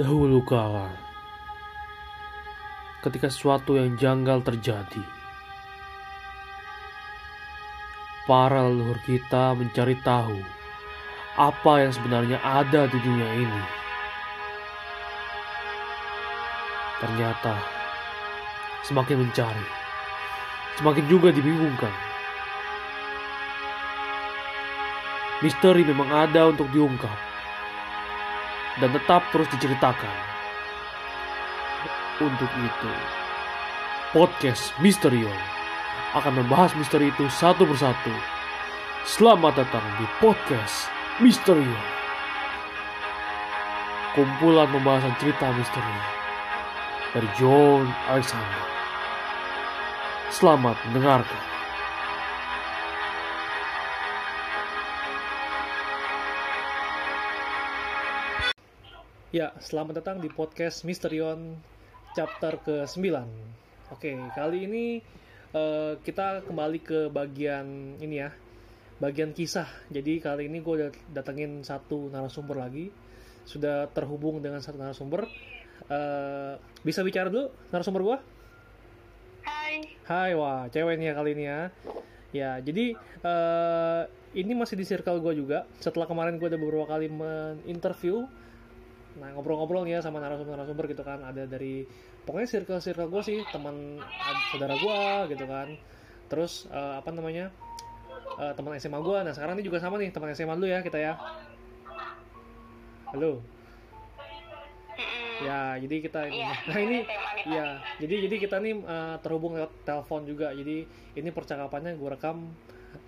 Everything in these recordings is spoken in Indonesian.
Dahulu kala, ketika sesuatu yang janggal terjadi, para leluhur kita mencari tahu apa yang sebenarnya ada di dunia ini. Ternyata, semakin mencari, semakin juga dibingungkan. Misteri memang ada untuk diungkap dan tetap terus diceritakan. Untuk itu, podcast Misterion akan membahas misteri itu satu persatu. Selamat datang di podcast Misterion. Kumpulan pembahasan cerita misteri dari John Alexander. Selamat mendengarkan. Ya, selamat datang di podcast Misterion chapter ke-9. Oke, kali ini eh, kita kembali ke bagian ini ya, bagian kisah. Jadi kali ini gue udah datengin satu narasumber lagi, sudah terhubung dengan satu narasumber. Eh, bisa bicara dulu narasumber gue? Hai, Hai, wah, cewek nih ya kali ini ya. Ya, jadi eh, ini masih di circle gue juga. Setelah kemarin gue udah beberapa kali men-interview, nah ngobrol-ngobrol ya sama narasumber-narasumber gitu kan. Ada dari pokoknya circle-circle gue sih, teman saudara gue gitu kan. Terus eh, apa namanya eh, teman SMA gue. Nah sekarang ini juga sama nih teman SMA dulu ya kita ya. Halo. Ya, jadi kita ini. Iya, Nah ini. Iya, jadi jadi kita nih eh, terhubung lewat telepon juga. Jadi ini percakapannya gue rekam,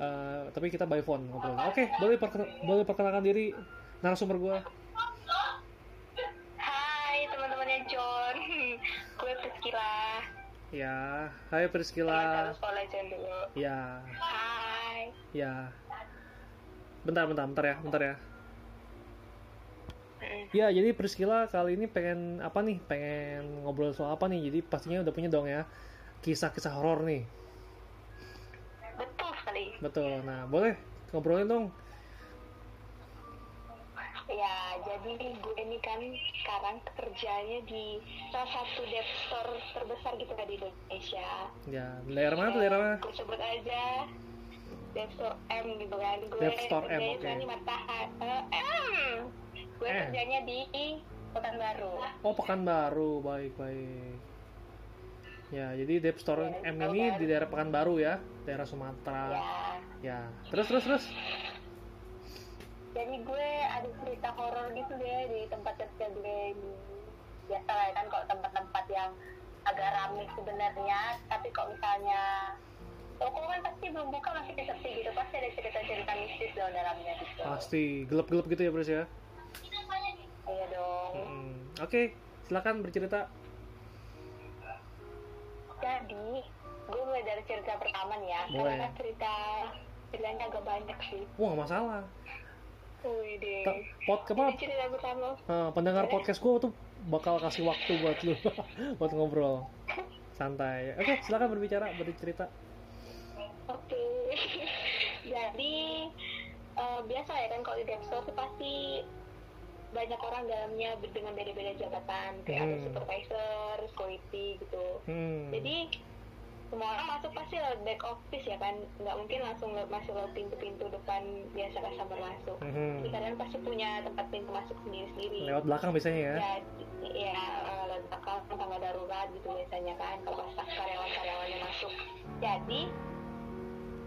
eh, tapi kita by phone ngobrol. Oke, boleh perken- boleh perkenalkan diri narasumber gue. Gue Priscila. Ya, hai Priscila. sekolah John dulu. Ya, Hai. ya. Bentar, bentar, bentar ya, bentar ya. Mm. Ya, jadi Priscila kali ini pengen apa nih? Pengen ngobrol soal apa nih? Jadi pastinya udah punya dong ya kisah-kisah horor nih. Betul sekali. Betul. Nah, boleh ngobrolin dong. Ya, jadi gue ini kan sekarang kerjanya di salah satu dev store terbesar gitu kan di Indonesia. Ya, daerah mana tuh daerah mana? Gue sebut aja Dev Store M gitu kan. Gue Dev Store M, oke. di Matahari. Eh, M. Gue M. kerjanya di Pekanbaru. Oh, Pekanbaru, baik baik. Ya, jadi Dep Store Ya, M tahu ini kan? di daerah Pekanbaru ya, daerah Sumatera. Ya. Ya, terus terus terus. Jadi gue ada cerita horor gitu deh di tempat kerja gue ini. Biasa lah kan kalau tempat-tempat yang agak ramai sebenarnya, tapi kok misalnya toko kan pasti belum buka masih sepi gitu, pasti ada cerita-cerita mistis dalam dalamnya gitu. Pasti gelap-gelap gitu ya, Bros ya. Iya dong. Mm, Oke, silakan bercerita. Jadi gue mulai dari cerita pertama nih ya, Boleh. karena kan cerita ceritanya agak banyak sih. Wah, masalah. Ta- Pod apa? cerita pertama. eh, pendengar podcast gue tuh bakal kasih waktu buat lu buat ngobrol. Santai. Oke, silakan berbicara, bercerita. Oke. Jadi eh, biasa ya kan kalau di dev store tuh pasti banyak orang dalamnya dengan beda-beda jabatan kayak ada Hmm. supervisor, security gitu. Hmm. Jadi semua orang masuk pasti lewat back office ya kan, nggak mungkin langsung masuk lewat pintu-pintu depan biasa customer masuk. Mhm. Tempat pintu masuk sendiri-sendiri. Lewat belakang biasanya ya. Ya eh, lewat belakang tangga darurat gitu biasanya kan kalau pas karyawan-karyawannya masuk. Jadi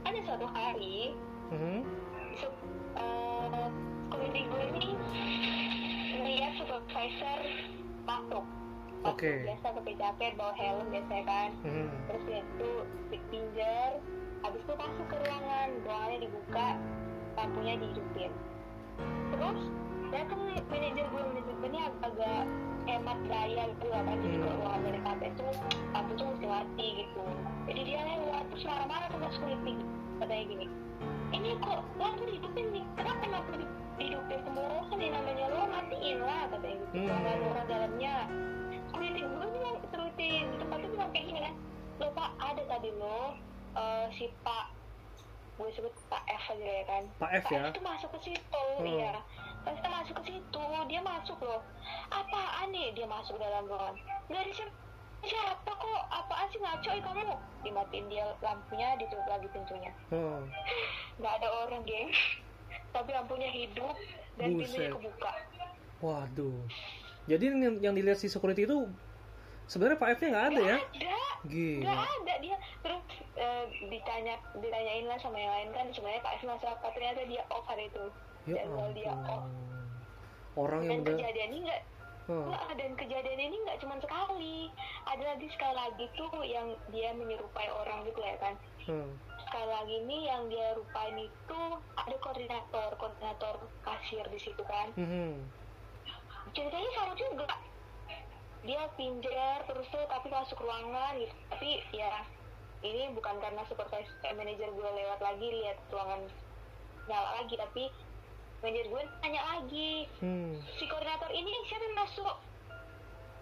ada suatu hari Mhm. sup, uh, community gue ini melihat supervisor masuk. Oke. Biasa pakai jaket, bawa helm biasanya kan. Mhm. Terus dia itu stick finger. Habis itu masuk ke ruangan, ruangannya dibuka, lampunya dihidupin. Terus nih manajer gue, manajer gue ini ag- agak hemat daya gitu lah kan. Jadi kalau ruangan dari itu lampu tuh mesti mati gitu. Jadi dia lewat terus marah-marah sama security katanya gini. Ini kok lampu dihidupin nih? Kenapa di- dihidupin semua orang kan yang namanya lo matiin lah katanya gitu. Hmm. Kalau nggak ada orang dalamnya. Security gue bilang security di tempat itu bilang kayak gini kan. Lo pak ada tadi lo eh, si Pak gue sebut Pak F aja ya kan Pak F ya. itu masuk ke situ Hmm. iya pas kita masuk ke situ dia masuk loh. Apaan nih dia masuk dalam ruangan? Nggak ada siapa siapa kok? Apaan sih ngaco eh kamu? Dimatiin dia lampunya ditutup lagi pintunya. Oh. nggak ada orang geng. Tapi lampunya hidup dan pintunya Buset. kebuka. Waduh. Jadi yang, yang dilihat si security itu sebenarnya Pak F-nya nggak ada ya? nggak ada. Gila. ada dia. Terus eh, ditanya ditanyain lah sama yang lain kan sebenarnya Pak F masuk apa? Ternyata dia off hari itu Ya jadwal dia off ampun. Orang yang dan udah kejadian ini nggak Oh. Nggak, dan kejadian ini nggak cuma sekali ada lagi sekali lagi tuh yang dia menyerupai orang gitu ya kan Hmm. sekali lagi nih yang dia rupain itu ada koordinator koordinator kasir di situ kan Mhm. ceritanya sama juga dia pinjar terus tuh tapi masuk ruangan gitu tapi ya ini bukan karena supervisor manajer gue lewat lagi lihat ruangan nyala lagi tapi manajer gue tanya lagi. Hmm. si koordinator ini siapa yang masuk?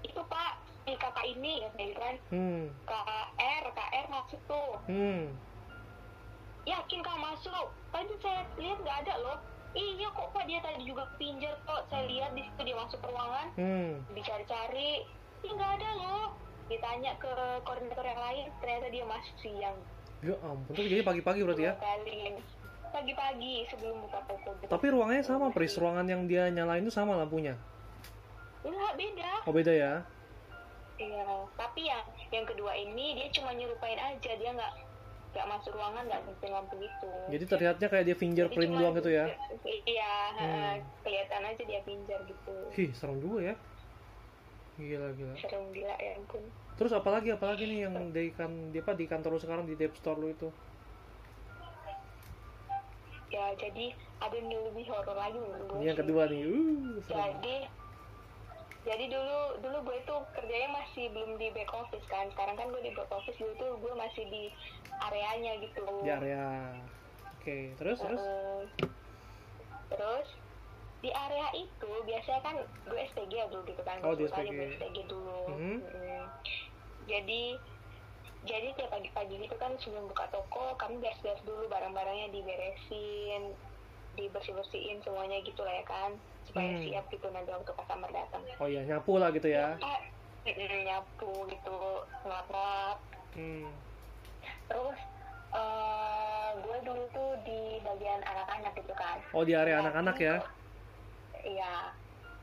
Itu pak. Si kakak ini ya kan Hmm. KR KR masuk tuh. Hmm. yakin kau masuk? Tadi saya lihat nggak ada loh. Iya kok pak. Dia tadi juga pinjar kok. Saya lihat di situ dia masuk ke ruangan. Hmm. dicari-cari. Ih nggak ada loh. Ditanya ke koordinator yang lain. Ternyata dia masuk siang. Ya ampun. Jadi pagi-pagi berarti ya? kali pagi-pagi sebelum buka toko Tapi ruangannya sama, Pris. Ruangan yang dia nyalain itu sama lampunya. enggak beda Oh, beda ya? iya tapi yang yang kedua ini dia cuma nyerupain aja dia nggak nggak masuk ruangan nggak nyalain lampu gitu Jadi terlihatnya kayak dia fingerprint doang gitu ya? iya Hmm. kelihatan aja dia pinjar gitu Hih, serem juga ya. Gila, gila. serem gila ya ampun Terus apalagi apalagi nih yang di kan di apa di kantor lu sekarang di Dep Store lu itu? Ya jadi ada yang lebih horor lagi menurut gue Ini yang kedua nih. Uh, jadi jadi dulu dulu gue tuh kerjanya masih belum di back office kan sekarang kan gue di back office dulu tuh gue masih di areanya gitu Di area. Oke, terus terus. Heeh. terus di area itu biasanya kan gue STG ya dulu gitu kan Oh, di STG. gue STG dulu Mhm. Mm. jadi jadi tiap pagi-pagi gitu kan sebelum buka toko kami beres-beres dulu barang-barangnya diberesin dibersih-bersihin semuanya gitu lah ya kan supaya Hmm. siap gitu nanti waktu customer datang Oh iya, nyapu lah gitu ya. Mm, nyapu gitu ngelap-ngelap Hmm. terus eh gue dulu tuh di bagian anak-anak gitu kan Oh, di area anak-anak ya. iya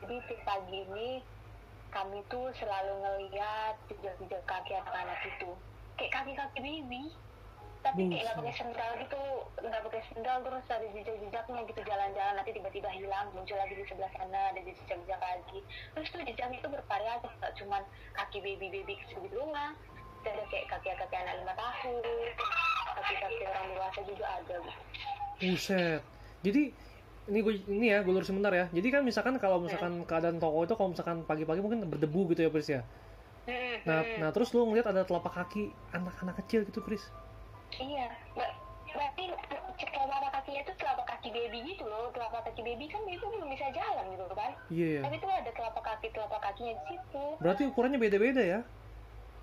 jadi tiap pagi ini kami tuh selalu ngeliat jejak-jejak kaki anak-anak itu kayak kaki-kaki baby tapi kayak nggak pakai sendal gitu nggak pakai sendal terus ada jejak-jejaknya gitu jalan-jalan nanti tiba-tiba hilang muncul lagi di sebelah sana ada jejak-jejak lagi terus tuh jejaknya itu bervariasi nggak cuman kaki baby-baby segitu doang ada kayak kaki-kaki anak lima tahun kaki-kaki orang dewasa juga ada gitu. Buset. Jadi ini gue ini ya, gue lurusin bentar ya. Jadi kan misalkan kalau misalkan keadaan toko itu kalau misalkan pagi-pagi mungkin berdebu gitu ya, Pris ya. Nah, Hmm. nah terus lu ngeliat ada telapak kaki anak-anak kecil gitu, Pris. Iya, Ber- berarti telapak kakinya itu telapak kaki baby gitu loh. Telapak kaki baby kan itu belum bisa jalan gitu kan. Iya. Tapi itu ada telapak kaki telapak kakinya di situ. Berarti ukurannya beda-beda ya?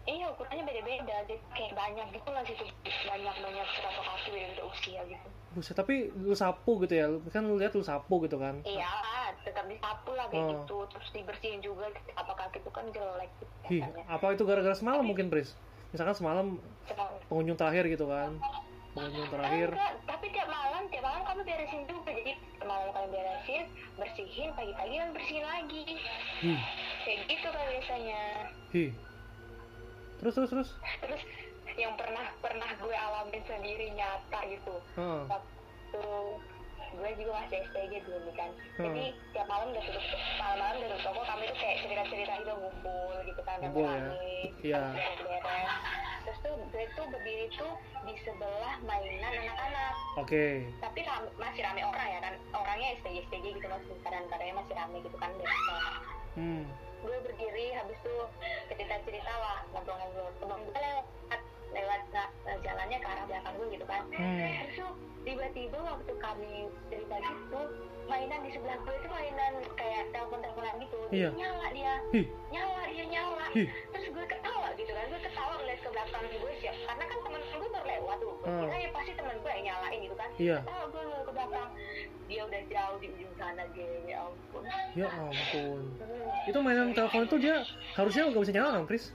Iya ukurannya beda-beda. Jadi kayak banyak gitu lah situ. Banyak-banyak telapak kaki beda-beda usia gitu. Buset, tapi lu sapu gitu ya. Kan lu lihat lu sapu gitu kan. Iya, tetap disapu lah kayak Oh. gitu. Terus dibersihin juga telapak kaki itu kan jelek gitu. Hi, biasanya. apa itu gara-gara semalam mungkin, Pris? Misalkan semalam pengunjung terakhir gitu kan. Pengunjung terakhir. Enggak, tapi tiap malam, tiap malam kamu beresin juga. Jadi malam kalian beresin, bersihin, pagi-pagi kan bersihin lagi. Hi, Kayak gitu kan biasanya. hi. Terus terus terus. Terus yang pernah pernah gue alamin sendiri nyata gitu. Heeh. Waktu gue juga masih STG dulu nih kan. Hmm. Jadi tiap malam udah tutup malam-malam udah tutup toko kami tuh kayak cerita-cerita gitu ngumpul gitu kan Ngumpul ya. Iya. Terus tuh gue tuh berdiri tuh di sebelah mainan anak-anak. Oke. tapi ram- masih rame orang ya kan orangnya STG STG gitu masih kadang-kadangnya masih rame gitu kan biasa Hmm. Gue berdiri habis itu cerita cerita lah ngobrol-ngobrol. Temen gue lewat lewat nah, jalannya ke arah belakang gue gitu kan Hmm. terus tuh tiba-tiba waktu kami cerita gitu mainan di sebelah gue itu mainan kayak telepon-teleponan gitu Iya. nyala dia Hi, nyala dia nyala hi. terus gue ketawa gitu kan gue ketawa ngeliat ke belakang gue siap karena kan temen gue baru lewat tuh gue Hmm. kira ya pasti temen gue yang nyalain gitu kan Iya. ketawa gue ke belakang dia udah jauh di ujung sana geng ya ampun Ya ampun. Itu mainan telepon itu dia harusnya nggak bisa nyala kan, Pris?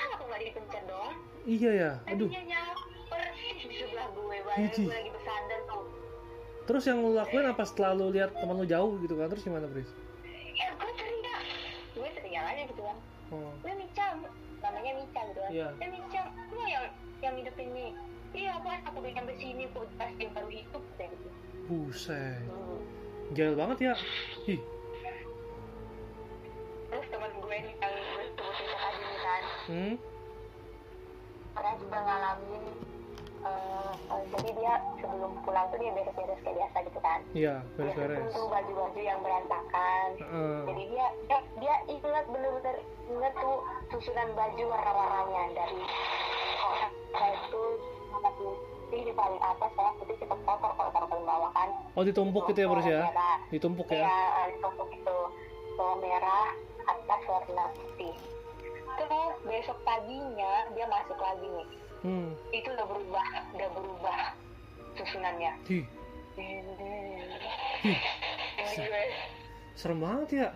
Harusnya nggak kok dipencet dong Iya ya. tapi Aduh. nyala persis di sebelah gue Iji. gue lagi bersandar tuh Terus yang lu lakuin apa setelah lu lihat teman lu jauh gitu kan? Terus gimana, Pris? ya gue teriak gue teriak aja gitu kan Oh. gue Mica namanya Mica gitu kan Iya. ya Mica lu yang yang hidupin nih iya apa aku udah sampai sini aku pas dia baru hidup kayak gitu Buset. Hmm. Jahil banget ya. Ih. Terus teman gue nih yang gue sebutin tadi nih kan Hmm. pernah juga ngalamin eh, eh, jadi dia sebelum pulang tuh dia beres-beres kayak biasa gitu kan Iya, beres-beres. tuh baju-baju yang berantakan Heeh. jadi dia dia, dia ingat bener-bener ingat tuh susunan baju warna-warnanya dari orang itu warna putih di paling atas saya putih cepet kotor kalau taruh paling bawah kan Oh, ditumpuk gitu ya, Pris ya? Ditumpuk Iya, ya. ditumpuk itu bawah merah atas warna putih terus besok paginya dia masuk lagi nih Hmm. itu udah berubah udah berubah susunannya. Ini gue serem banget ya.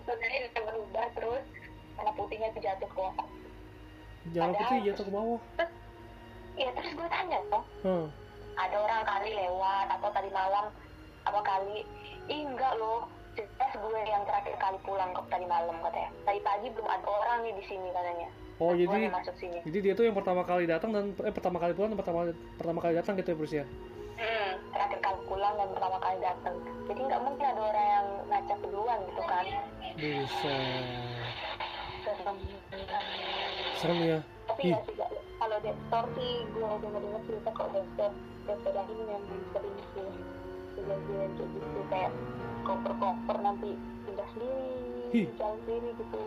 sebenarnya udah berubah terus warna putihnya tuh jatuh ke bawah Padahal- putih jatuh ke bawah. Iya terus gue tanya dong Hmm. ada orang kali lewat atau tadi malam apa kali ih enggak loh jelas gue yang terakhir kali pulang kok tadi malam katanya. Tadi pagi belum ada orang nih di sini katanya. Oh, jadi yang masuk sini. jadi dia tuh yang pertama kali datang dan eh pertama kali pulang dan pertama pertama kali datang gitu ya, Pris ya. hmm, terakhir kali pulang dan pertama kali datang. Jadi nggak mungkin ada orang yang ngacak duluan gitu kan. Buset. serem. Serem ya. tapi Ih. ya kalau Dexter sih gue dengar dengar cerita kok Dexter Dexter ini memang sering sih kejadian kayak gitu kayak koper-koper nanti pindah sendiri jalan sendiri gitu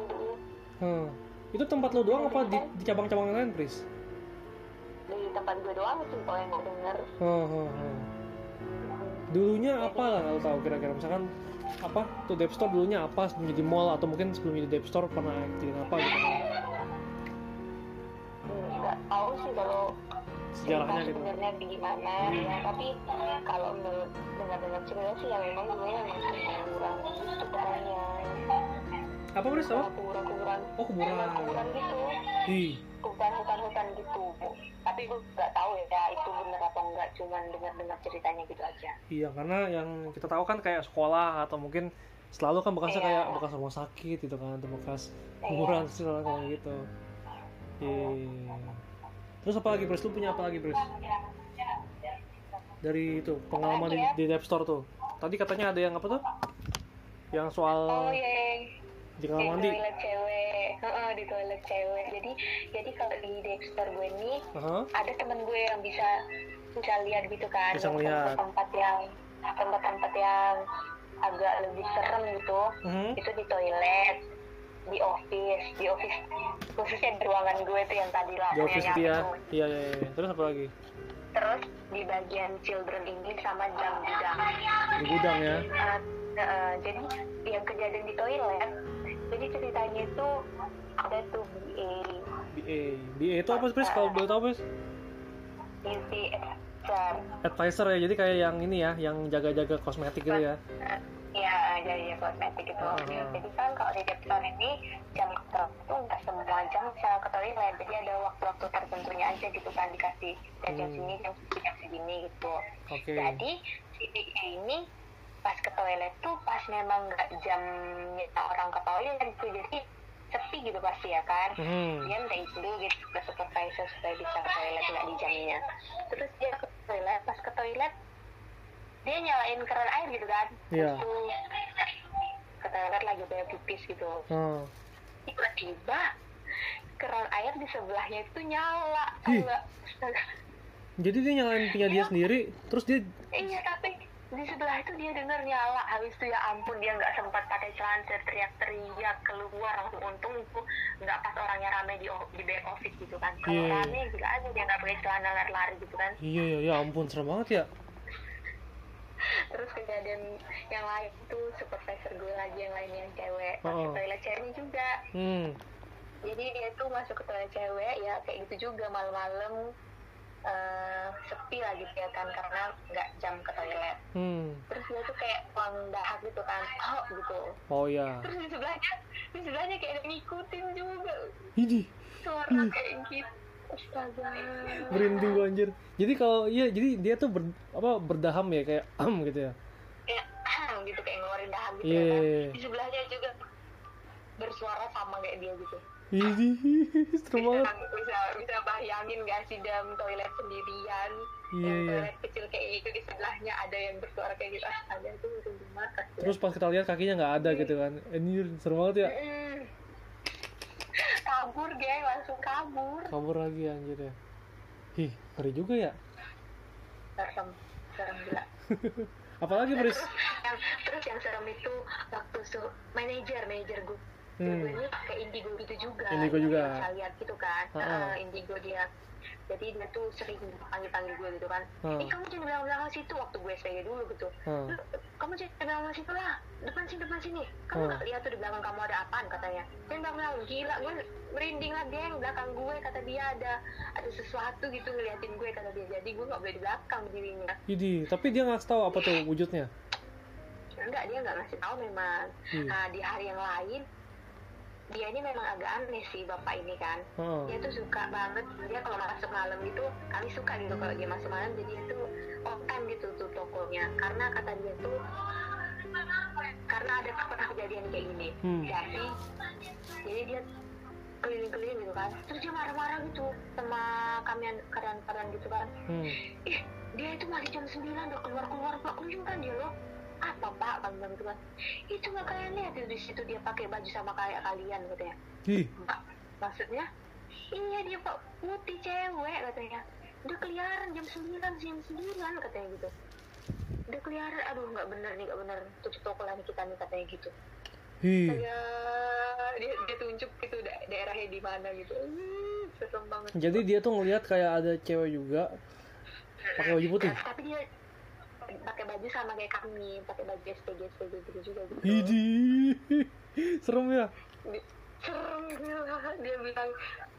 Hmm. Itu tempat lo doang apa di, di cabang-cabang lain, Pris? di tempat gue doang sih kalau yang gue denger. Hmm, hmm, hmm. Dulunya apa lah kalau tahu kira-kira? Misalkan apa? Tuh Dep Store dulunya apa sebelum jadi mall? Atau mungkin sebelum jadi Dep Store pernah jadi apa gitu? Nggak tahu sih kalau sejarahnya gitu. Sebenarnya di gimana ya tapi kalau menurut dengar-dengar cerita sih ya memang gue yang kurang gitu caranya apa Pris apa kuburan-kuburan. Oh kuburan. Kuburan gitu. Ih. Hutan-hutan-hutan gitu tapi gue nggak tahu ya itu bener apa enggak cuman dengar-dengar ceritanya gitu aja. Iya karena yang kita tahu kan kayak sekolah atau mungkin selalu kan bekasnya Iya. kayak bekas rumah sakit gitu kan atau bekas kuburan sih selalu kayak gitu. Iya terus apa lagi Pris lu punya apa lagi Pris dari itu pengalaman di, di Dep Store tuh. Tadi katanya ada yang apa tuh? Yang soal oh iya di di mandi. toilet cewek. Heeh, di toilet cewek. Jadi jadi kalau di Dexter gue nih Aha. ada temen gue yang bisa bisa lihat gitu kan. Bisa ngeliat. tempat yang tempat-tempat yang agak lebih serem gitu. Mhm. itu di toilet di office di office khususnya di ruangan gue tuh yang tadi lah di office yang itu ya? itu. iya iya iya terus apa lagi? Terus di bagian children English sama jam gudang. Di gudang ya? Uh, uh, jadi yang kejadian di toilet jadi ceritanya itu ada tuh BA BA BA itu apa sih kalau boleh tahu Pris? Beauty advisor advisor ya jadi kayak yang ini ya yang jaga-jaga kosmetik gitu ya? Uh, ya jadi kosmetik itu Ah. jadi kan kalau di Depstar ini jam itu nggak semua jam bisa ke toilet jadi ada waktu-waktu tertentunya aja gitu kan dikasih dan jam Hmm. segini jam segini jam segini gitu oke jadi si BA ini pas ke toilet tuh pas memang nggak jamnya orang ke toilet gitu jadi sepi gitu pasti ya kan Mhm. dia minta izin dulu gitu ke supervisor supaya bisa ke toilet nggak di jamnya terus dia ke toilet pas ke toilet dia nyalain keran air gitu kan Iya. Terus ke toilet lagi bayar pipis gitu Hmm. tiba-tiba keran air di sebelahnya itu nyala Ih. jadi dia nyalain punya dia sendiri terus dia iya tapi di sebelah itu dia dengar nyala habis itu ya ampun dia nggak sempat pakai celana teriak-teriak keluar langsung untung itu nggak pas orangnya rame di di back office gitu kan kalau Iya. rame juga aja dia nggak pakai celana lari-lari gitu kan iya iya ya ampun serem banget ya terus kejadian yang lain tuh supervisor gue lagi yang lain yang cewek. Oh. masuk toilet ceweknya juga. Hmm. Jadi dia tuh masuk ke toilet cewek ya kayak gitu juga malam-malam eh, sepi lah gitu ya kan karena nggak jam ke toilet. Hmm. Terus dia tuh kayak uang dahak gitu kan oh gitu. Oh ya terus di sebelahnya di sebelahnya kayak ada ngikutin juga. Ini suara kayak gitu astaga. Merinding gua anjir. Jadi kalau iya jadi dia tuh ber, apa berdaham ya kayak am gitu ya? Kayak gitu kayak ngeluarin dahak gitu Iya. ya kan. Di sebelahnya juga bersuara sama kayak dia gitu. Ini serem banget. bisa bisa bayangin gak sih dalam toilet sendirian Iya, yang iya. toilet kecil kayak gitu di sebelahnya ada yang bersuara kayak gitu. Astaga itu merinding banget kasihan. terus pas kita lihat kakinya nggak ada gitu kan. Anjir serem banget ya. Mm. Kabur geng langsung kabur kabur lagi anjir ya Ih, ngeri juga ya. serem serem gila Apalagi Bris? yang terus yang serem itu waktu su manajer manajer gue Hmm. Gue ini pakai indigo gitu juga Indigo juga. lihat gitu kan. Eh, indigo dia jadi dia tuh sering panggil panggil gue gitu kan Ha. eh kamu jangan bilang bilang situ waktu gue SPG dulu gitu Hmm. "Lu, kamu jangan bilang bilang situ lah depan sini depan sini kamu Hmm. nggak lihat tuh di belakang kamu ada apaan katanya jangan bilang bilang gila gue merinding lah geng belakang gue kata dia ada ada sesuatu gitu ngeliatin gue kata dia jadi gue nggak boleh di belakang berdirinya Idi, tapi dia nggak tahu apa tuh wujudnya. enggak dia nggak ngasih tahu memang Hmm. nah di hari yang lain dia ini memang agak aneh sih bapak ini kan. Heeh. dia tuh suka banget dia kalau masuk malam gitu kami suka gitu kalau dia masuk malam jadi dia tuh on time gitu tuh tokonya. Karena kata dia tuh karena ada pernah kejadian kayak gini. Hmm. jadi jadi dia keliling-keliling gitu kan. Terus dia marah-marah gitu sama kalian karyawan-karyawan gitu kan. Hmm. ih dia itu masih jam 9 udah keluar-keluar pak. Kunjung kan dia loh apa pak? Bilang gitu kan itu nggak kalian lihat tuh di situ dia pakai baju sama kayak kalian katanya Ih, Pak, maksudnya iya dia pak putih cewek katanya. Udah keliaran jam 9 jam 9 katanya gitu. Udah keliaran. Aduh nggak bener nih nggak bener. Tutup toko lah nih kita nih katanya gitu. Ih. ya dia, dia tunjuk gitu da- daerahnya di mana gitu. Hmm, serem banget. Jadi dia tuh ngelihat kayak ada cewek juga pakai baju putih. Tapi dia pakai baju sama kayak kami pakai baju SPG SPG gitu juga gitu Idi, serem ya. Serem gila dia bilang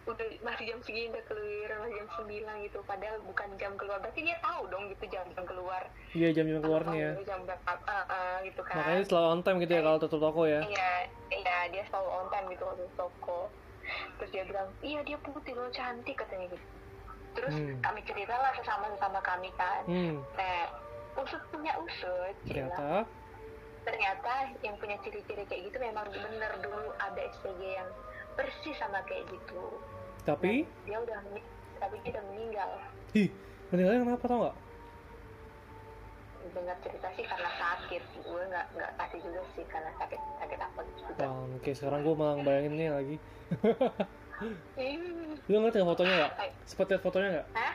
udah masih jam segini udah keluar masih jam 9 gitu padahal bukan jam keluar berarti dia tahu dong gitu jam jam keluar Iya jam-jam keluarnya ya. Jam berapa ah, ah, gitu kan Makanya selalu on time gitu ya kalau tutup toko ya. iya iya dia selalu on time gitu waktu di toko terus dia bilang iya dia putih loh cantik katanya gitu terus Hmm. kami cerita lah sesama sesama kami kan Hmm. nah usut punya usut. Ternyata ternyata yang punya ciri-ciri kayak gitu memang bener dulu ada SPG yang persis sama kayak gitu tapi dia udah tapi dia udah meninggal ih, meninggalnya kenapa tau nggak? dengar cerita sih karena sakit gue nggak nggak kasih juga sih karena sakit sakit apa gitu oke sekarang gue malah bayanginnya lagi. Lu ngeliat nggak fotonya nggak? Ay. Sempat lihat fotonya nggak? Hah?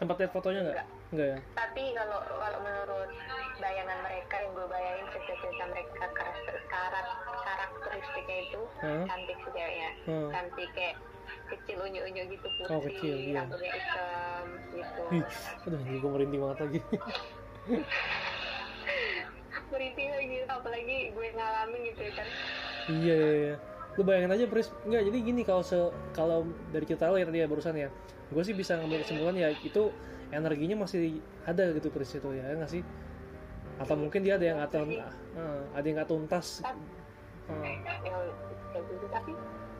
Sempat lihat fotonya nggak? Enggak ya? tapi kalau kalau menurut bayangan mereka yang gue bayangin cerita-cerita mereka karakter karak karakteristiknya itu Hah? cantik sih ceweknya Hmm. cantik kayak kecil unyu-unyu gitu putih Oh, kecil, iya. rambutnya hitam gitu Ih, aduh gue merinding banget lagi. merinding lagi apalagi gue ngalamin gitu ya kan iya, iya, iya. Lu bayangin aja Pris, enggak jadi gini kalau se kalau dari cerita lo ya tadi ya barusan ya. Gue sih bisa ngambil kesimpulan ya itu energinya masih ada gitu Pris itu ya nggak sih? Atau mungkin dia ada yang nggak tun- ah, ada yang nggak tuntas. Ah, ya gitu tapi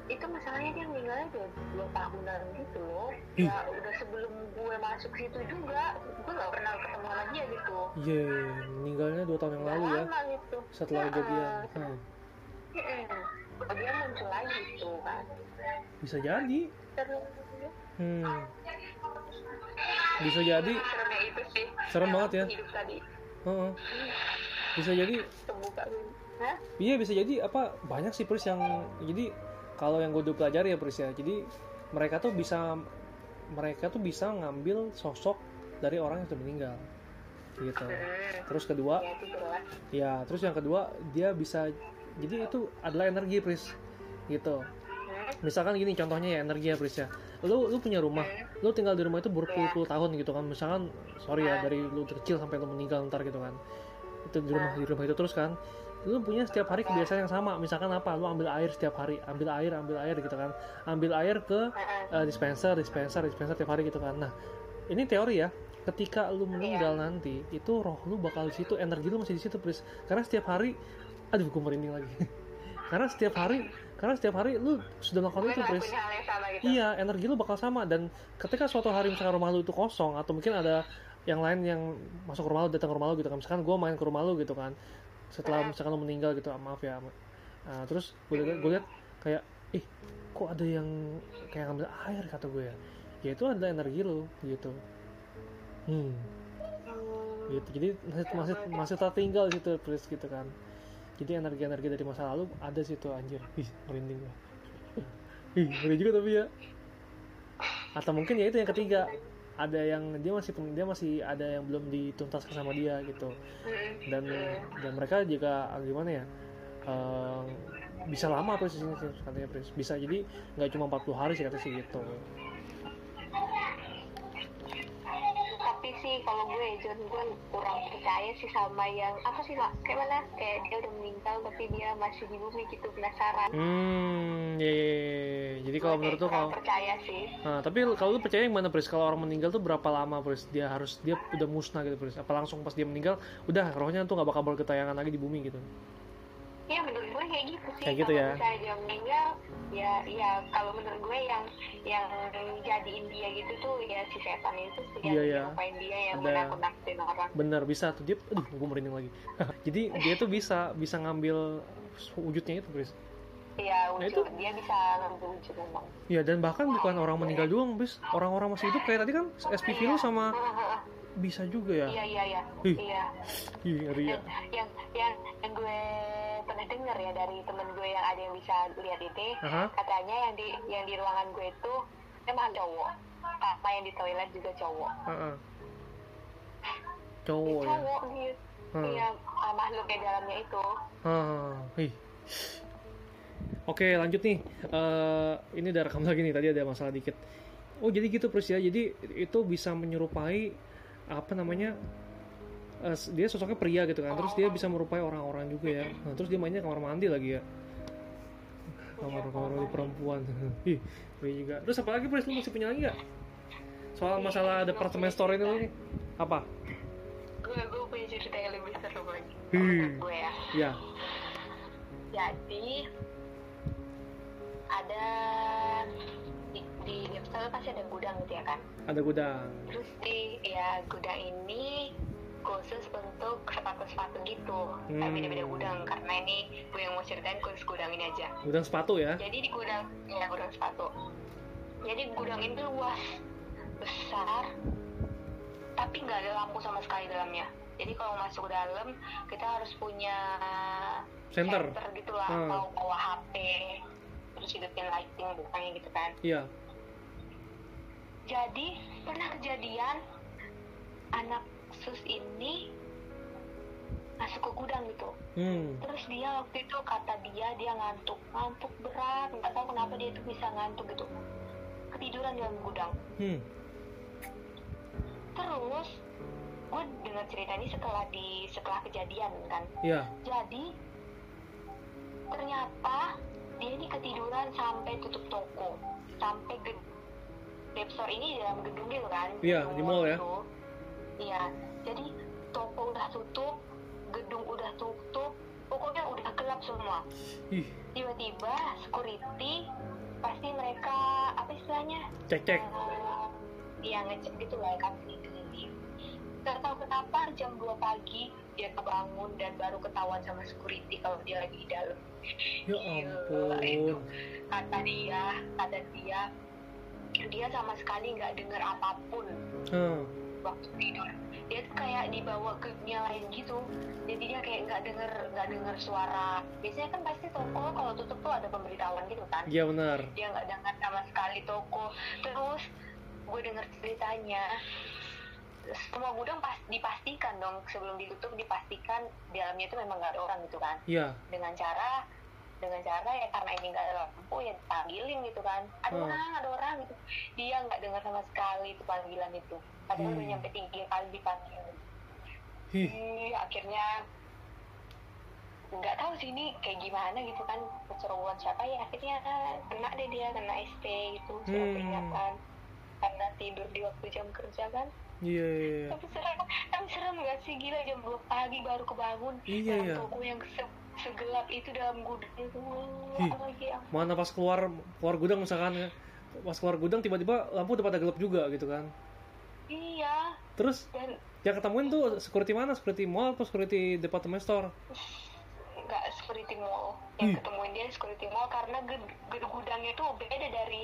itu masalahnya dia meninggalnya udah dua tahunan gitu loh Ih. ya udah sebelum gue masuk situ juga gue gak pernah ketemu sama dia gitu Iya, meninggalnya dua tahun yang lalu ya. gitu Setelah Heeh. kejadian. Hmm. Mm-mm. dia muncul lagi gitu kan Bisa jadi. terus Hmm. Bisa jadi. seremnya itu sih. Serem banget ya. hidup tadi. Heeh. Bisa jadi. Terbuka Hah? Iya bisa jadi. Apa? Banyak sih Pris yang jadi kalau yang gue udah pelajari ya Pris ya. Jadi mereka tuh bisa mereka tuh bisa ngambil sosok dari orang yang sudah meninggal. Gitu. Terus kedua ya ya terus yang kedua dia bisa jadi itu adalah energi Pris. Gitu. Misalkan gini contohnya ya energi ya Pris ya lu lu punya rumah. Lu tinggal di rumah itu berpuluh-puluh tahun gitu kan. Misalkan sorry ya dari lu kecil sampai lu meninggal ntar gitu kan. Itu di rumah di rumah itu terus kan. Lu punya setiap hari kebiasaan yang sama. Misalkan apa? Lu ambil air setiap hari. Ambil air ambil air gitu kan. Ambil air ke eh, dispenser dispenser dispenser tiap hari gitu kan. Nah ini teori ya. Ketika lu meninggal nanti itu roh lu bakal di situ energi lu masih di situ Pris. Karena setiap hari aduh gue merinding lagi. Karena setiap hari karena setiap hari lu sudah melakukan itu Pris gitu. Iya, energi lu bakal sama. Dan ketika suatu hari misalkan rumah lu itu kosong atau mungkin ada yang lain yang masuk ke rumah lu datang ke rumah lu gitu kan. Misalkan gue main ke rumah lu gitu kan. Setelah misalkan lu meninggal gitu ah, maaf ya. Nah, terus gue liat, gue liat kayak ih kok ada yang kayak ngambil air kata gue ya. Ya itu adalah energi lu gitu. Hmm. Gitu. Jadi masih masih masih tertinggal di situ Pris gitu kan jadi energi-energi dari masa lalu ada situ anjir. Ih merinding gue ih ngeri juga tapi ya. Atau mungkin ya itu yang ketiga. Ada yang dia masih dia masih ada yang belum dituntaskan sama dia gitu. Dan dan mereka juga ah, gimana ya eh, bisa lama prosesnya sih katanya bisa jadi nggak cuma 40 hari sih katanya sih gitu tapi sih kalau gue John gue kurang percaya sih sama yang apa sih lah kayak mana? Kayak dia udah meninggal tapi dia masih di bumi gitu penasaran. Hmm ya, ya, ya, jadi kalau menurut tuh kalau percaya sih. Nah, tapi kalau lu percaya yang mana Pris? Kalau orang meninggal tuh berapa lama Pris? Dia harus dia udah musnah gitu Pris. Apa langsung pas dia meninggal udah rohnya tuh nggak bakal berketayangan lagi di bumi gitu ya menurut gue kayak gitu sih. Kayak gitu kalau ya. misalnya dia meninggal ya ya kalau menurut gue yang yang jadiin dia gitu tuh ya si setan itu Iya, yang iya. ngapain dia yang Ada- menakut-nakutin orang. Bener bisa tuh. Dia aduh gue merinding lagi. Jadi dia tuh bisa bisa ngambil wujudnya itu Pris Iya, Nah, itu- dia bisa ngambil wujud memang. ya dan bahkan bukan orang meninggal doang Pris orang-orang masih hidup kayak tadi kan SPV lu sama bisa juga ya Iya, iya, iya. Ih. Iya. Ih, ngeri ya yang yang yang gue pernah dengar ya dari temen gue yang ada yang bisa lihat itu, Aha. katanya yang di yang di ruangan gue itu emang cowok. Sama yang di toilet juga cowok. Heeh. cowok ya cowok gitu. Hmm. Iya, ah, makhluk yang dalamnya itu. Ah, ih. Oke lanjut nih Eh, ini udah rekam lagi nih tadi ada masalah dikit oh jadi gitu Pris ya jadi itu bisa menyerupai apa namanya eh, dia sosoknya pria gitu kan terus dia bisa merupai orang-orang juga ya. Nah, terus dia mainnya kamar mandi lagi ya. Kamar kamar mandi perempuan. Ih juga. Terus apa lagi Pris? Lu masih punya lagi nggak? Soal masalah departemen store ini nih. Apa? Gue gue punya cerita yang lebih seru lagi. Hmm. Gue ya. ya. Jadi ada di, Depsel pasti ada gudang gitu ya kan. ada gudang Terus di ya gudang ini khusus untuk sepatu-sepatu gitu. Hmm. Tapi beda-beda gudang karena ini gue yang mau ceritain khusus gudang ini aja. gudang sepatu ya Jadi di gudang ya gudang sepatu. Jadi gudang itu luas, besar, tapi nggak ada lampu sama sekali dalamnya. Jadi kalau masuk ke dalam kita harus punya center gitu lah, Hmm. mau bawa HP, terus hidupin lighting bukannya gitu kan. iya Jadi pernah kejadian anak sus ini masuk ke gudang gitu. hmm Terus dia waktu itu kata dia dia ngantuk, ngantuk berat, nggak tahu kenapa dia itu bisa ngantuk gitu. Ketiduran di dalam gudang. hmm Terus gue dengar cerita ini setelah di setelah kejadian kan. iya Jadi ternyata dia ini ketiduran sampai tutup toko, sampai ge Depsor ini di dalam gedung gitu kan? Iya, gedung di mall ya. itu. Iya, jadi toko udah tutup, gedung udah tutup, pokoknya udah gelap semua. ih Tiba-tiba security pasti mereka apa istilahnya? cek cek Eh, Iya ngecek gitu lah kan ini Gak tahu kenapa jam 2 pagi dia kebangun dan baru ketahuan sama security kalau dia lagi di dalam. ya Gila, itu. ampun Kata dia, kata dia, dia sama sekali nggak dengar apa pun Hmm. waktu tidur. Dia tuh kayak dibawa ke dunia lain gitu. Jadi dia kayak nggak denger nggak denger suara. Biasanya kan pasti toko kalau tutup tuh ada pemberitahuan gitu kan iya benar dia nggak dengar sama sekali toko terus gue dengar ceritanya semua gudang pas dipastikan dong sebelum ditutup dipastikan di dalamnya itu memang nggak ada orang gitu kan iya dengan cara dengan cara ya karena ini nggak ada lampu ya panggilin gitu kan. Ada Hmm. orang ada orang gitu. Dia nggak dengar sama sekali itu panggilan itu. Padahal udah Hmm. nyampe tiga kali dipanggil. Ih Ih, akhirnya nggak tahu sih ini kayak gimana gitu kan kecerobohan siapa ya. Akhirnya kena deh dia kena SP gitu surat Hmm. peringatan. Karena tidur di waktu jam kerja kan. Iya iya iya. tapi serem tapi serem gak sih? Gila jam 2 pagi baru kebangun. Iya, iya. toko yang se- segelap itu dalam gudang itu Ih. lagi ya mana pas keluar keluar gudang misalkan pas keluar gudang tiba-tiba lampu udah pada gelap juga gitu kan. Iya. Terus? Dan yang ketemuin tuh security mana? Security mall atau security department store? Nggak security mall. Yang Ih. ketemuin dia security mall karena gudangnya itu beda dari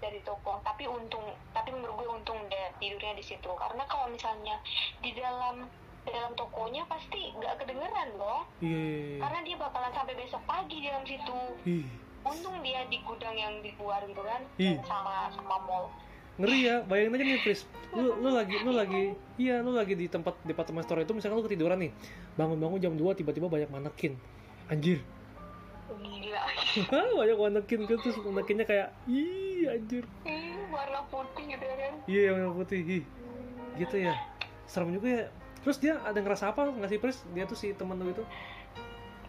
dari toko. Tapi untung tapi menurut gue untung dia tidurnya di situ. Karena kalau misalnya di dalam dalam tokonya pasti nggak kedengeran loh iya iya, iya. karena dia bakalan sampai besok pagi di dalam situ. Ih, untung dia di gudang yang di luar gitu kan dan sama sama mall. Ngeri ya bayangin aja nih Pris lu lu lagi lu lagi iya lu lagi di tempat department store itu misalkan lu ketiduran nih bangun-bangun jam 2 tiba-tiba banyak manekin. Anjir. Gila. Banyak manekin kan terus manekinnya kayak ih anjir. Ih, warna putih gitu kan. Iya yang warna putih ih. Gitu ya. Serem juga ya terus dia ada ngerasa apa nggak sih Pris? Dia tuh si temen lu itu?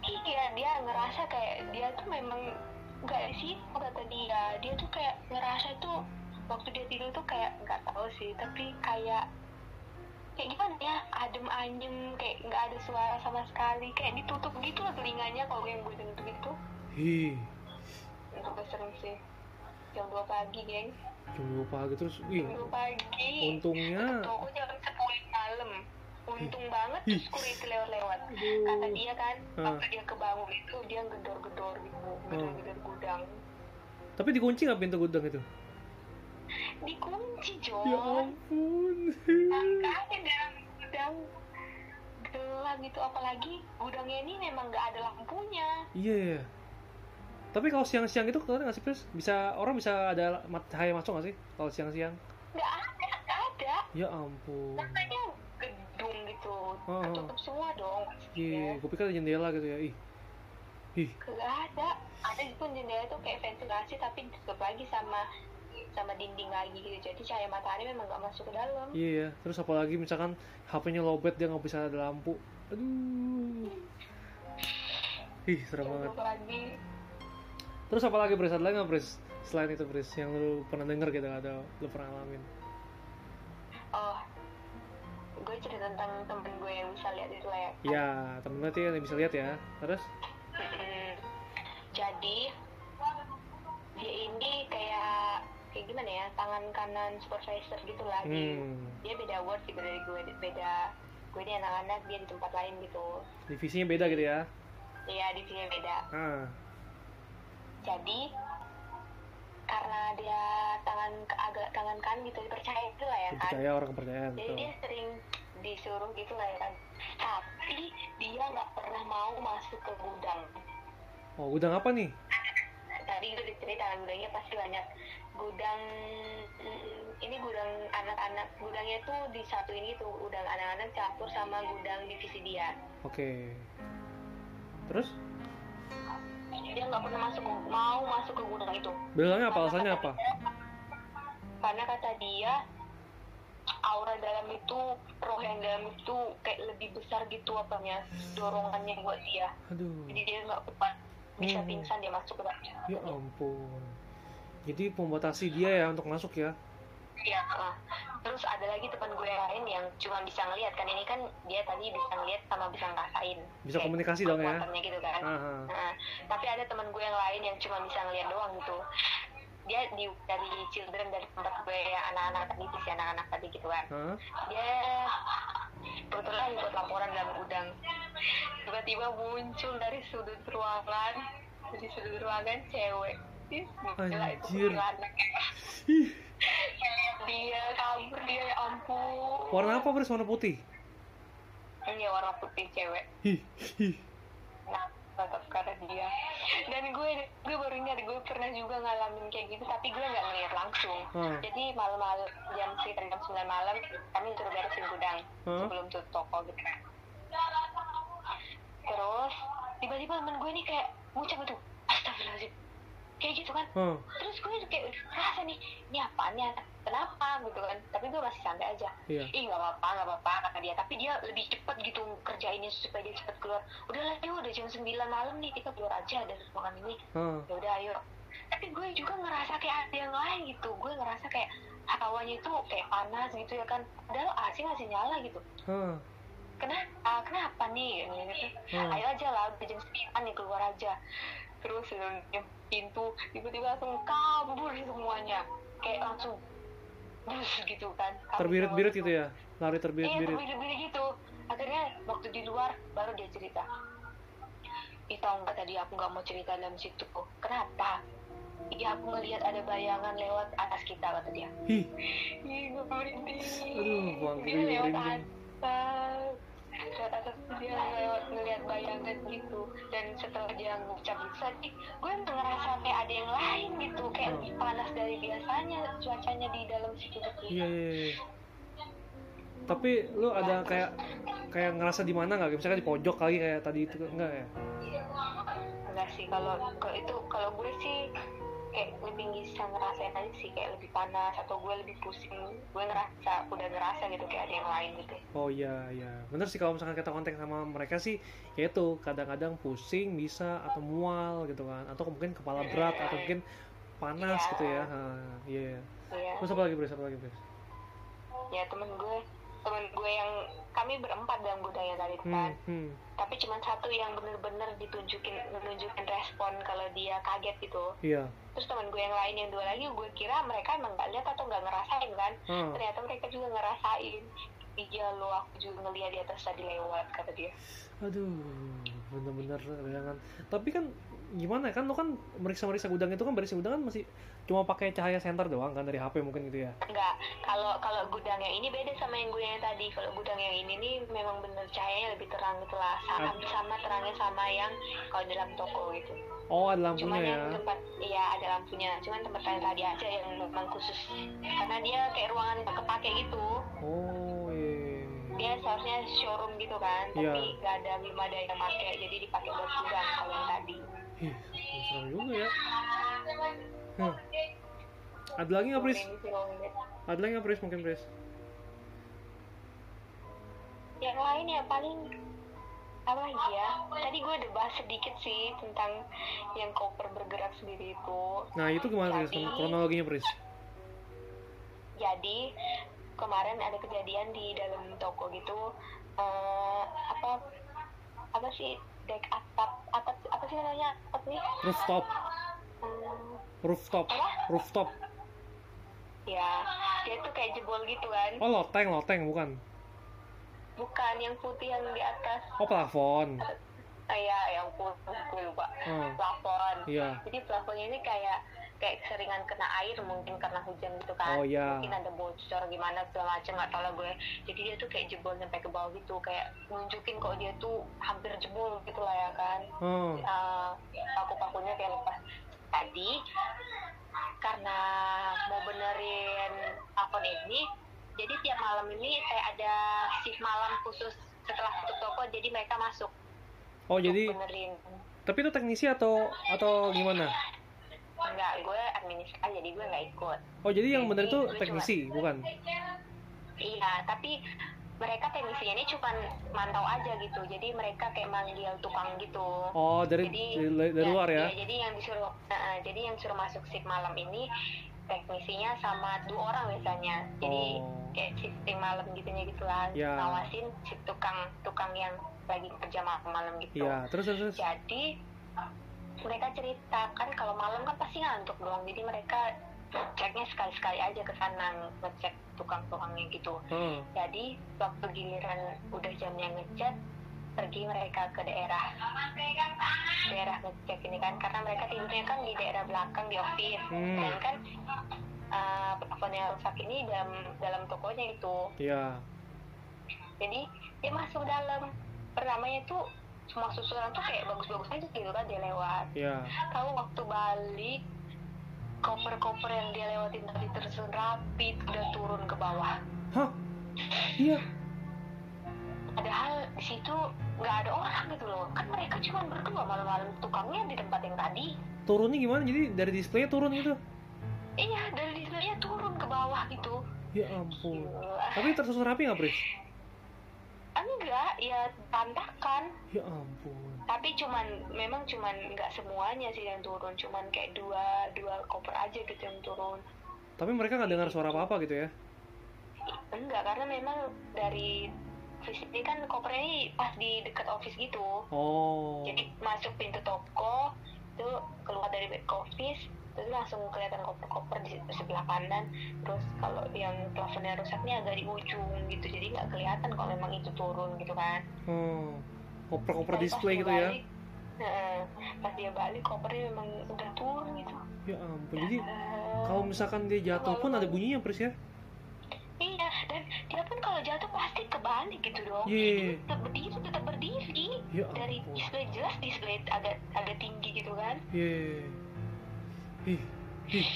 Iya dia ngerasa kayak dia tuh memang nggak situ kata dia. Dia tuh kayak ngerasa tuh waktu dia tidur tuh kayak nggak tahu sih tapi kayak kayak gimana ya adem anyem kayak nggak ada suara sama sekali kayak ditutup gitu lah telinganya kalau yang gue denger gitu ih. Itu serem sih. Jam 2 pagi geng. Jam 2 pagi terus jam 2 pagi. Untungnya toko jam 10 malam untung banget terus security lewat-lewat. Kata dia kan waktu dia kebangun itu dia gedor-gedor gitu gedor-gedor gudang. Tapi dikunci nggak pintu gudang itu? Dikunci ya Jon ampun makanya dalam gudang. Gelap gitu apalagi gudangnya ini memang nggak ada lampunya. Iya iya tapi kalau siang-siang itu kalian nggak sih Pris? Bisa orang bisa ada mat- cahaya masuk nggak sih kalau siang-siang? Nggak ada nggak ada. Ya ampun. Makanya gitu. Oh. ketutup semua dong. Iya gue pikir ada jendela gitu ya. Ih. Ih. Nggak ada. Ada pun jendela tuh kayak ventilasi tapi ditutup lagi sama sama dinding lagi gitu. Jadi cahaya matahari memang nggak masuk ke dalam. Iya ya terus apalagi misalkan HP-nya lowbat dia nggak bisa ada lampu. Aduh. Ih serem banget. pagi. Terus apa lagi Pris ada lagi nggak Pris selain itu Pris yang lu pernah denger gitu atau lu pernah alamin? oh gue cerita tentang temen gue yang bisa lihat itu lah ya ya temen nanti yang bisa lihat ya. Terus? Mm-mm. jadi dia ini kayak kayak gimana ya tangan kanan supervisor gitu lah. Hmm, dia beda word gitu dari gue beda gue ini anak-anak dia di tempat lain gitu. Divisinya beda gitu ya? Iya divisinya beda. Ah. Jadi karena dia tangan agak tangan kanan gitu dipercaya gitu lah ya kan. dipercaya orang kepercayaan jadi betul. dia sering disuruh gitu lah ya kan. Tapi dia nggak pernah mau masuk ke gudang. Oh gudang apa nih? Tadi itu diceritain gudangnya pasti banyak. Gudang mm, ini gudang anak-anak gudangnya tuh di satu ini tuh gudang anak-anak campur sama gudang divisi dia. Oke. Terus? Dia nggak pernah masuk mau masuk ke gudang itu. Bilangnya apa? Alasannya apa? karena kata dia aura dalam itu roh yang dalam itu kayak lebih besar gitu apanya dorongannya buat dia. Aduh. Jadi dia nggak kuat. Bisa Hmm. pingsan dia masuk ke dalam. Ya ampun. Jadi membatasi dia ya untuk masuk ya? Iya, terus ada lagi teman gue yang lain yang cuma bisa ngeliat kan. Ini kan dia tadi bisa ngeliat sama bisa ngerasain. Bisa komunikasi dong ya? gitu kan. Nah, tapi ada teman gue yang lain yang cuma bisa ngeliat doang gitu dia di dari children dari tempat gue yang anak-anak tadi si anak-anak tadi gitu kan Hah? dia kebetulan ikut laporan dalam gudang tiba-tiba muncul dari sudut ruangan dari sudut ruangan cewek gila itu Anjir. dia kabur dia ya ampun warna apa Pris? Warna putih? ini warna putih cewek nah tetap karena dia dan gue gue baru ingat gue pernah juga ngalamin kayak gitu tapi gue nggak ngeliat langsung Ah. jadi malam-malam jam sekitar jam 9 malam kami suruh beresin gudang Hah? sebelum tutup toko gitu terus tiba-tiba temen gue nih kayak ngucap tuh astagfirullahaladzim kayak gitu kan. Hah. terus gue kayak rasa nih ini apaan ya kenapa? Gitu kan. Tapi gue masih santai aja. Iya. ih nggak apa-apa nggak apa-apa kata dia. Tapi dia lebih cepet gitu kerjainnya supaya dia cepet keluar. Udah lah yuk udah jam 9 malam nih kita keluar aja dari ruangan ini. Hah. ya udah ayo. Tapi gue juga ngerasa kayak ada yang lain gitu. Gue ngerasa kayak hawanya itu kayak panas gitu ya kan. Padahal AC masih nyala gitu. Hah. kenapa ah, kenapa nih? Gitu Hmm. ayo aja lah udah jam 9 nih keluar aja. Terus pintu tiba-tiba langsung kabur semuanya. Kayak langsung bus gitu kan. Terbirit-birit gitu ya? Lari iya terbirit-birit terbirit-birit gitu. Akhirnya waktu di luar baru dia cerita. Ih tau nggak tadi aku nggak mau cerita dalam situ. Kenapa? Iya aku ngelihat ada bayangan lewat atas kita kata dia. Ih, Ih gue merinding. Aduh, Bang, Dia lewat atas atas dia ngelihat bayangan gitu Dan setelah dia ngucap itu tadi Gue ngerasa kayak ada yang lain gitu Kayak Hmm. lebih panas dari biasanya cuacanya di dalam situ gitu iya iya. iya. Tapi lu ada kayak kayak ngerasa di mana nggak? Misalkan di pojok kali kayak tadi itu enggak ya? enggak sih kalau kalau itu kalau gue sih kayak lebih bisa ngerasain aja sih kayak lebih panas atau gue lebih pusing gue ngerasa udah ngerasa gitu kayak ada yang lain gitu Oh iya iya. Bener sih kalau misalkan kita kontak sama mereka sih ya itu kadang-kadang pusing bisa atau mual gitu kan atau mungkin kepala berat atau mungkin panas Iya. gitu ya. Iya. iya. Terus apa lagi, Bres? Apa lagi, Bres? ya temen gue temen gue yang kami berempat dalam budaya tadi Hmm, kan hmm. tapi cuma satu yang bener-bener ditunjukin menunjukin respon kalau dia kaget gitu Iya. terus temen gue yang lain yang dua lagi gue kira mereka emang nggak lihat atau nggak ngerasain kan Ah. ternyata mereka juga ngerasain iya lo aku juga ngeliat di atas tadi lewat kata dia Aduh, bener-bener jangan. Tapi kan gimana kan lo kan meriksa-meriksa gudang itu kan meriksa gudang kan masih cuma pakai cahaya senter doang kan dari HP mungkin gitu ya. Enggak, kalau kalau gudang yang ini beda sama yang gue yang tadi. Kalau gudang yang ini nih memang bener cahayanya lebih terang gitu lah. Sama Ah. sama terangnya sama yang kalau dalam toko gitu. Oh, ada Cuman lampunya ya. yang tempat iya ada lampunya. Cuman tempat yang tadi aja yang memang khusus karena dia kayak ruangan kepake gitu. Oh, iya. iya, iya. Dia seharusnya showroom gitu kan, Iya. tapi nggak ada belum ada yang pakai jadi dipakai buat gudang kalau yang tadi. Ih, serem juga ya. Huh. Ada lagi nggak, Pris? Ada lagi nggak, Pris? Mungkin, Pris? yang lain ya paling apa lagi ya tadi gue udah bahas sedikit sih tentang yang koper bergerak sendiri itu Nah, itu gimana, Pris? Kronologinya, Pris? jadi kemarin ada kejadian di dalam toko gitu eh, apa apa sih dek atap atap apa sih namanya atap nih Rooftop. Hmm, Rooftop. Rooftop. ya dia tuh kayak jebol gitu kan Oh, loteng, loteng, bukan. bukan yang putih yang di atas Oh, plafon. ah ya yang putih lupa Hmm. plafon Iya. jadi plafonnya ini kayak kayak seringan kena air mungkin karena hujan gitu kan Oh, iya. mungkin ada bocor gimana segala macam nggak tahu lah gue jadi dia tuh kayak jebol sampai ke bawah gitu kayak nunjukin kok dia tuh hampir jebol gitu lah ya kan Oh. uh, paku-pakunya kayak lepas tadi karena mau benerin plafon ini jadi tiap malam ini kayak ada shift malam khusus setelah tutup toko jadi mereka masuk Oh, jadi benerin tapi itu teknisi atau atau gimana? Enggak gue administrasi jadi gue nggak ikut Oh, jadi yang bener itu Jadi, gue teknisi, bukan? iya tapi mereka teknisinya ini cuma mantau aja gitu jadi mereka kayak manggil tukang gitu Oh, dari jadi dari, dari luar ya? jadi yang disuruh nah, jadi yang suruh masuk shift malam ini teknisinya sama dua orang biasanya jadi Oh. kayak shifting malam gitunya gitulah Ya. ngawasin si tukang tukang yang lagi kerja malam malam gitu Iya, terus terus. terus. jadi mereka cerita kan kalau malam kan pasti ngantuk dong jadi mereka ceknya sekali-sekali aja ke sana ngecek tukang-tukangnya gitu Heeh. jadi waktu giliran udah jamnya ngecat pergi mereka ke daerah daerah ngecek ini kan karena mereka tidurnya kan di daerah belakang di office Hmm. dan kan uh, rusak ini dalam dalam tokonya itu Iya. jadi dia masuk dalam pertamanya tuh semua susunan tuh kayak bagus-bagus aja gitu kan dia lewat Iya. tahu waktu balik koper-koper yang dia lewatin tadi tersusun rapi udah turun ke bawah Hah? Iya. padahal di situ nggak ada orang gitu loh kan mereka cuma berdua malam-malam tukangnya di tempat yang tadi Turunnya gimana? Jadi dari display turun gitu? iya dari displaynya turun ke bawah gitu Ya ampun. Gila. Tapi tersusun rapi nggak, Pris? Enggak ya tantakan Ya ampun. tapi cuman memang cuman nggak semuanya sih yang turun cuman kayak dua dua koper aja gitu yang turun Tapi mereka nggak dengar suara apa-apa gitu ya? enggak karena memang dari ini kan kopernya ini pas di dekat office gitu Oh. jadi masuk pintu toko itu keluar back office terus langsung kelihatan koper-koper di sebelah kanan terus kalau yang plafonnya rusaknya agak di ujung gitu jadi nggak kelihatan kalau memang itu turun gitu kan Hmm. Koper-koper display gitu ya? balik, heeh, pas dia balik kopernya memang udah turun gitu Ya ampun. Jadi Eh, kalau misalkan dia jatuh pun ada bunyinya Pris ya? iya dan dia pun kalau jatuh kebalik gitu dong Iya. tetap berdiri tetap berdiri Ya dari display jelas display agak agak tinggi gitu kan Iya. Ih. Ih.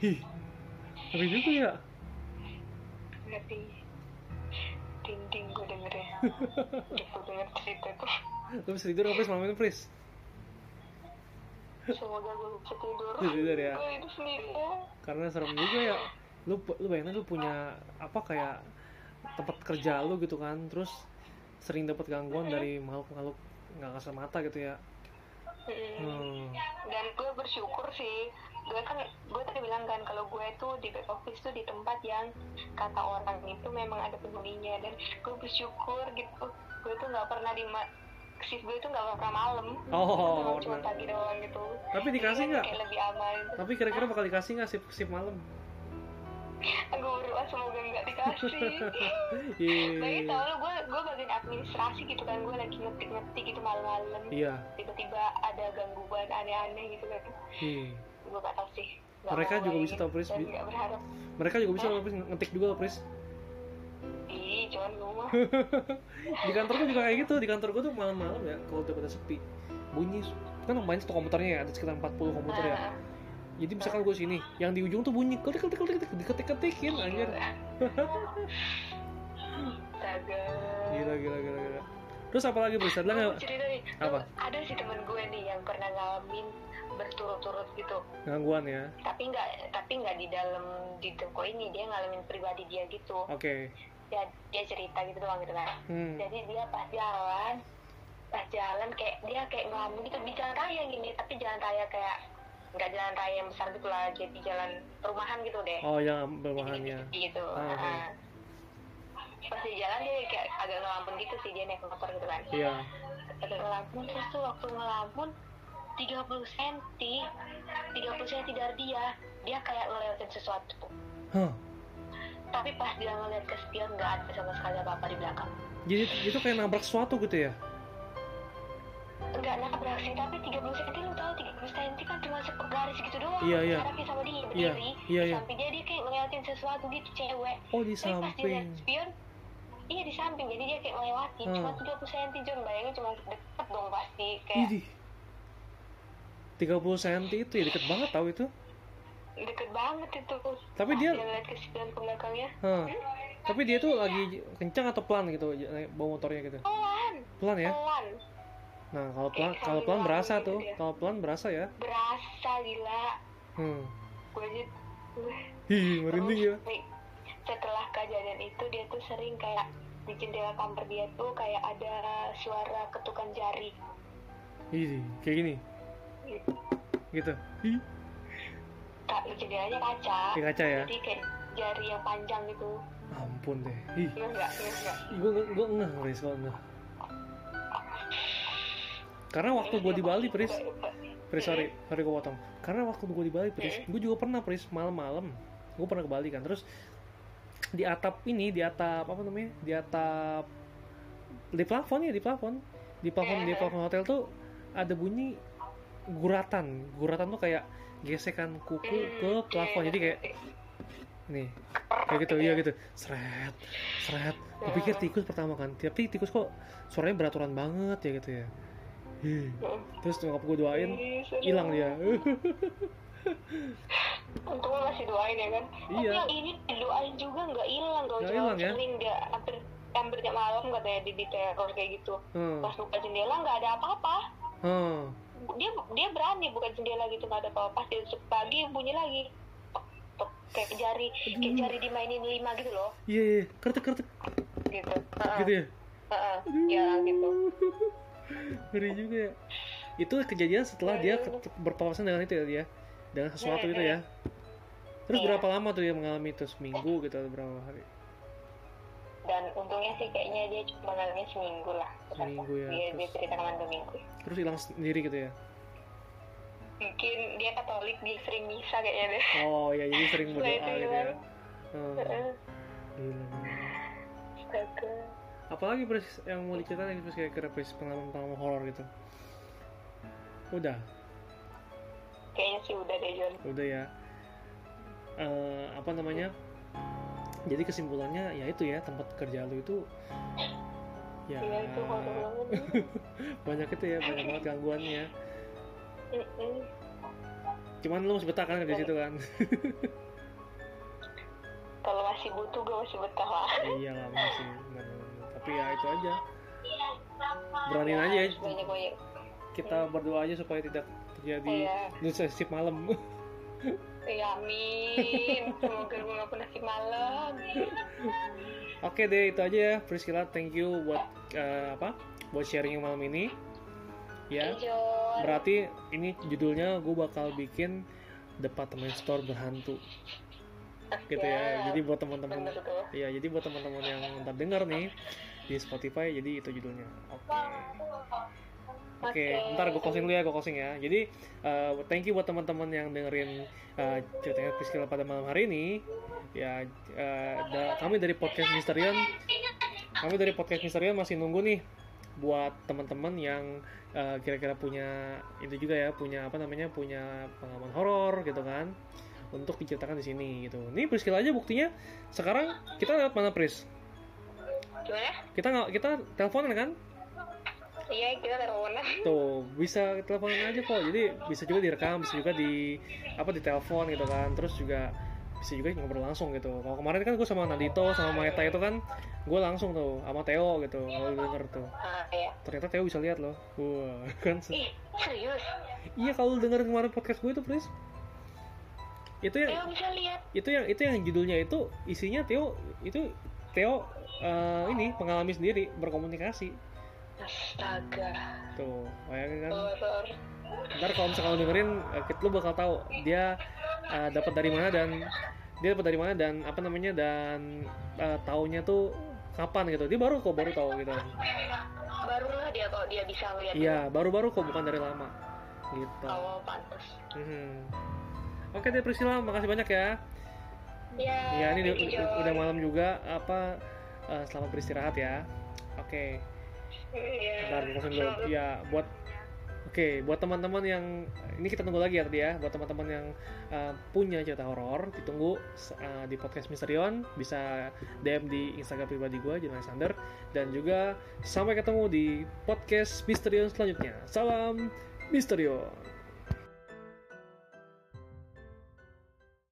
Ih. Ngeri juga ya? ngerti dinding gue dengerin gue denger cerita tuh Lu bisa tidur apa Pris malam ini Pris? semoga gue bisa tidur tidur ya? gue itu sendiri ya. Karena serem juga ya. Lu lu bayangin lu punya apa kayak tempat kerja lu gitu kan, terus sering dapat gangguan dari makhluk-makhluk nggak kasat mata gitu ya. Mm. Hmm. dan gue bersyukur sih gue kan gue tadi bilang kan kalau gue tuh di back office tuh di tempat yang kata orang itu memang ada penghuninya dan gue bersyukur gitu gue tuh nggak pernah di ma- shift gue tuh nggak pernah malam Oh, nggak cuma pagi doang gitu Tapi dikasih nggak? lebih aman Tapi kira-kira bakal dikasih nggak sip sip malam? Gue berdoa semoga nggak dikasih Lagi Iya. tau lu gue gue bagian administrasi gitu kan gue lagi ngetik-ngetik gitu malam-malam Iya. tiba-tiba ada gangguan aneh-aneh gitu kan Iya. gue gak tau sih Nggak Mereka juga bisa tau, Pris. Mereka juga bisa loh, Pris, ngetik juga Pris. ih cuman lu mah Di kantor gua juga kayak gitu. Di kantor gua tuh malam-malam ya, kalau udah pada sepi, bunyi kan banyak satu komputernya ya, ada sekitar 40 komputer ya. Jadi misalkan gue sini, yang di ujung tuh bunyi ketik ketik ketik ketik diketik ketikin anjir. Gila gila gila gila. Terus apa lagi Pris? Ada nggak? Apa? ada sih temen gue nih yang pernah ngalamin berturut-turut gitu Gangguan ya. tapi nggak tapi nggak di dalam di toko ini dia ngalamin pribadi dia gitu Oke. dia dia cerita gitu doang gitu kan Hmm. jadi dia pas jalan pas jalan kayak dia kayak ngelamun gitu di jalan raya gini tapi jalan raya kayak nggak jalan raya yang besar gitu lah jadi jalan perumahan gitu deh Oh yang berbahannya. gitu Ah. Nah, pas di jalan dia kayak agak ngelamun gitu sih dia naik motor gitu kan Iya. agak ngelamun terus tuh waktu ngelamun 30 cm 30 cm dari dia dia kayak ngelewatin sesuatu Hah. tapi pas dia ngeliat ke spion nggak ada sama sekali apa-apa di belakang Jadi itu kayak nabrak sesuatu gitu ya? Enggak nabrak sih tapi 30 cm lu tahu 30 cm kan cuma sepegaris gitu doang Iya, iya. jaraknya sama dia Iya, berdiri iya, di iya. samping dia dia kayak ngelewatin sesuatu gitu cewek Oh di tapi pas dia samping. spion iya di samping jadi dia kayak ngelewatin Hmm. cuma 30 cm John bayangin cuma deket dong pasti kayak Idih. 30 cm itu ya deket banget tau itu. deket banget itu Tapi dia- dia ke spion ke belakangnya Hah. Tapi dia tuh lagi kencang atau pelan gitu bawa motornya gitu. pelan Pelan ya? pelan Nah, kalau pelan Kayak kalau pelan berasa ngelamun tuh. gitu ya. Kalau pelan berasa ya. berasa gila Hmm. gue aja Ih, merinding ya. Setelah kejadian itu dia tuh sering kayak di jendela kamar dia tuh kayak ada suara ketukan jari Ih, kayak gini. gitu. Gitu. Ih, Kak, jendelanya kaca kayak kaca ya. jadi kayak jari yang panjang gitu Ampun deh. Ih, Iya enggak, iya enggak gue gue ngeh, gue ngeh. Karena waktu gue di Bali, Pris, Pris sorry, sorry gue potong. Karena waktu gue di Bali, Pris, gue juga pernah Pris malam-malam. Gue pernah ke Bali kan, terus di atap ini, di atap apa namanya, di atap di plafon ya, di plafon, di plafon di plafon hotel tuh ada bunyi guratan. Guratan tuh kayak gesekan kuku ke plafon. Jadi kayak nih kayak gitu iya gitu seret seret gue pikir tikus pertama kan tapi tikus kok suaranya beraturan banget ya gitu ya. Terus nyokap gue doain hilang dia. Untungnya masih doain ya kan. Tapi Iya. yang ini didoain juga nggak hilang Cuma hilang ya? sering dia. Hampir hampir tiap malam katanya di, di teror kayak gitu. Hmm. Pas buka jendela nggak ada apa-apa. Hmm. dia dia berani buka jendela gitu nggak ada apa-apa. Pas dia tutup pagi bunyi lagi. Kayak jari kayak jari dimainin lima gitu loh. Iya iya kertek kertek. Gitu. Heeh, gitu ya? Heeh. ya gitu ngeri juga ya. Itu kejadian setelah dia ke- berpapasan dengan itu ya dia. Dengan sesuatu itu ya. Terus Iya. berapa lama tuh dia mengalami itu? Seminggu gitu atau berapa hari? dan untungnya sih kayaknya dia cuma mengalami seminggu lah. Seminggu ya, dia, dia terus- cerita kemarin dua minggu. Terus hilang sendiri gitu ya? mungkin dia katolik dia sering misa kayaknya deh. Oh ya jadi sering berdoa itu gitu ya. Oh, Heeh. gila. Apalagi Pris yang mau diceritain Pris kayak kira Pris pengalaman-pengalaman horor gitu? Udah, kayaknya sih udah deh John udah ya. Eh, apa namanya? Jadi kesimpulannya ya itu ya tempat kerja lu itu ya Iya itu banyak itu ya banyak banget gangguannya. Cuman lu masih betah kan di situ kan? kalau masih butuh gue masih betah lah iya lah masih benar-benar. Tapi ya itu aja. Beraniin aja ya. Banyak Kita berdoa aja supaya tidak terjadi Iya. nusa sip malam. ya amin. Semoga gue gak pernah malam. Oke deh itu aja ya Priscilla. Thank you buat eh, apa? Buat sharing malam ini. Ya. Berarti ini judulnya gue bakal bikin departemen store berhantu. Gitu ya. Jadi buat teman-teman ya jadi buat teman-teman yang ntar denger nih di Spotify jadi itu judulnya. Oke. Oke ntar gue closing dulu ya gue closing ya. Jadi eh, thank you buat teman-teman yang dengerin eh, ceritanya Priscilla pada malam hari ini. Ya eh, da- kami dari podcast Misterion kami dari podcast Misterion masih nunggu nih buat teman-teman yang kira-kira punya itu juga ya punya apa namanya punya pengalaman horor gitu kan untuk diceritakan di sini gitu. Nih Priscilla aja buktinya. Sekarang kita lewat mana Pris gimana? Kita nggak kita teleponan kan? Iya kita teleponan. Tuh bisa teleponan aja kok. Jadi bisa juga direkam bisa juga di apa di telepon gitu kan. Terus juga bisa juga ngobrol langsung gitu. Kalau kemarin kan gue sama Nadito sama Maeta itu kan gue langsung tuh sama Theo gitu kalau denger tuh. Ah iya. Ternyata Theo bisa lihat loh. Wah kan ih serius? Iya kalau denger kemarin podcast gue itu Pris itu yang Theo bisa lihat. itu yang itu yang judulnya itu isinya Theo itu Theo eh, ini mengalami sendiri berkomunikasi. Astaga. Tuh bayangin kan. Horor. Ntar kalau misalnya lu dengerin eh, kita lu bakal tahu dia eh, dapat dari mana dan dia dapat dari mana dan apa namanya dan eh, taunya tuh kapan gitu. Dia baru kok baru tahu gitu. Barulah dia kalau dia bisa ngeliat iya baru-baru kok bukan dari lama. Gitu. Oh pantas Mhm. oke deh Priscilla makasih banyak ya. Ya ya ini udah malam juga. Apa eh, selamat beristirahat ya oke gue closing dulu. Ya, buat Oke, buat teman-teman yang ini kita tunggu lagi ya tadi ya, buat teman-teman yang uh, punya cerita horor, ditunggu uh, di podcast Misterion, bisa DM di Instagram pribadi gue, John Alexander, dan juga sampai ketemu di podcast Misterion selanjutnya. Salam Misterion.